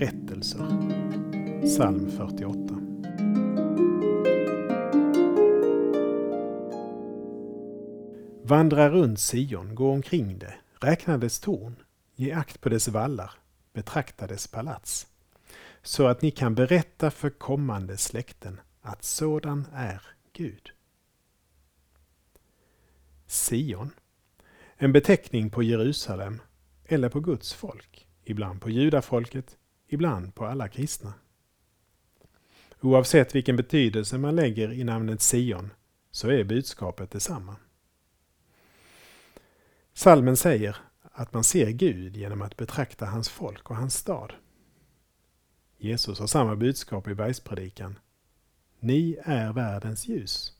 Berättelser. Psalm 48. Vandra runt Sion, gå omkring det, räkna dess torn, ge akt på dess vallar, betrakta dess palats, så att ni kan berätta för kommande släkten att sådan är Gud. Sion, en beteckning på Jerusalem eller på Guds folk, ibland på judafolket, ibland på alla kristna. Oavsett vilken betydelse man lägger i namnet Sion så är budskapet detsamma. Salmen säger att man ser Gud genom att betrakta hans folk och hans stad. Jesus har samma budskap i bergspredikan. Ni är världens ljus.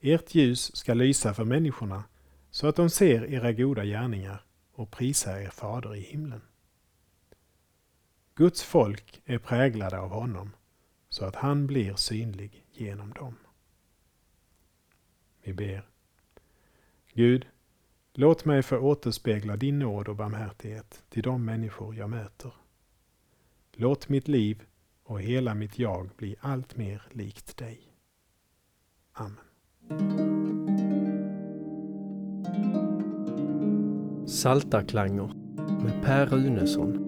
Ert ljus ska lysa för människorna så att de ser era goda gärningar och prisar er fader i himlen. Guds folk är präglade av honom så att han blir synlig genom dem. Vi ber. Gud, låt mig få återspegla din nåd och barmhärtighet till de människor jag möter. Låt mitt liv och hela mitt jag bli allt mer likt dig. Amen. Saltarklanger med Per Runesson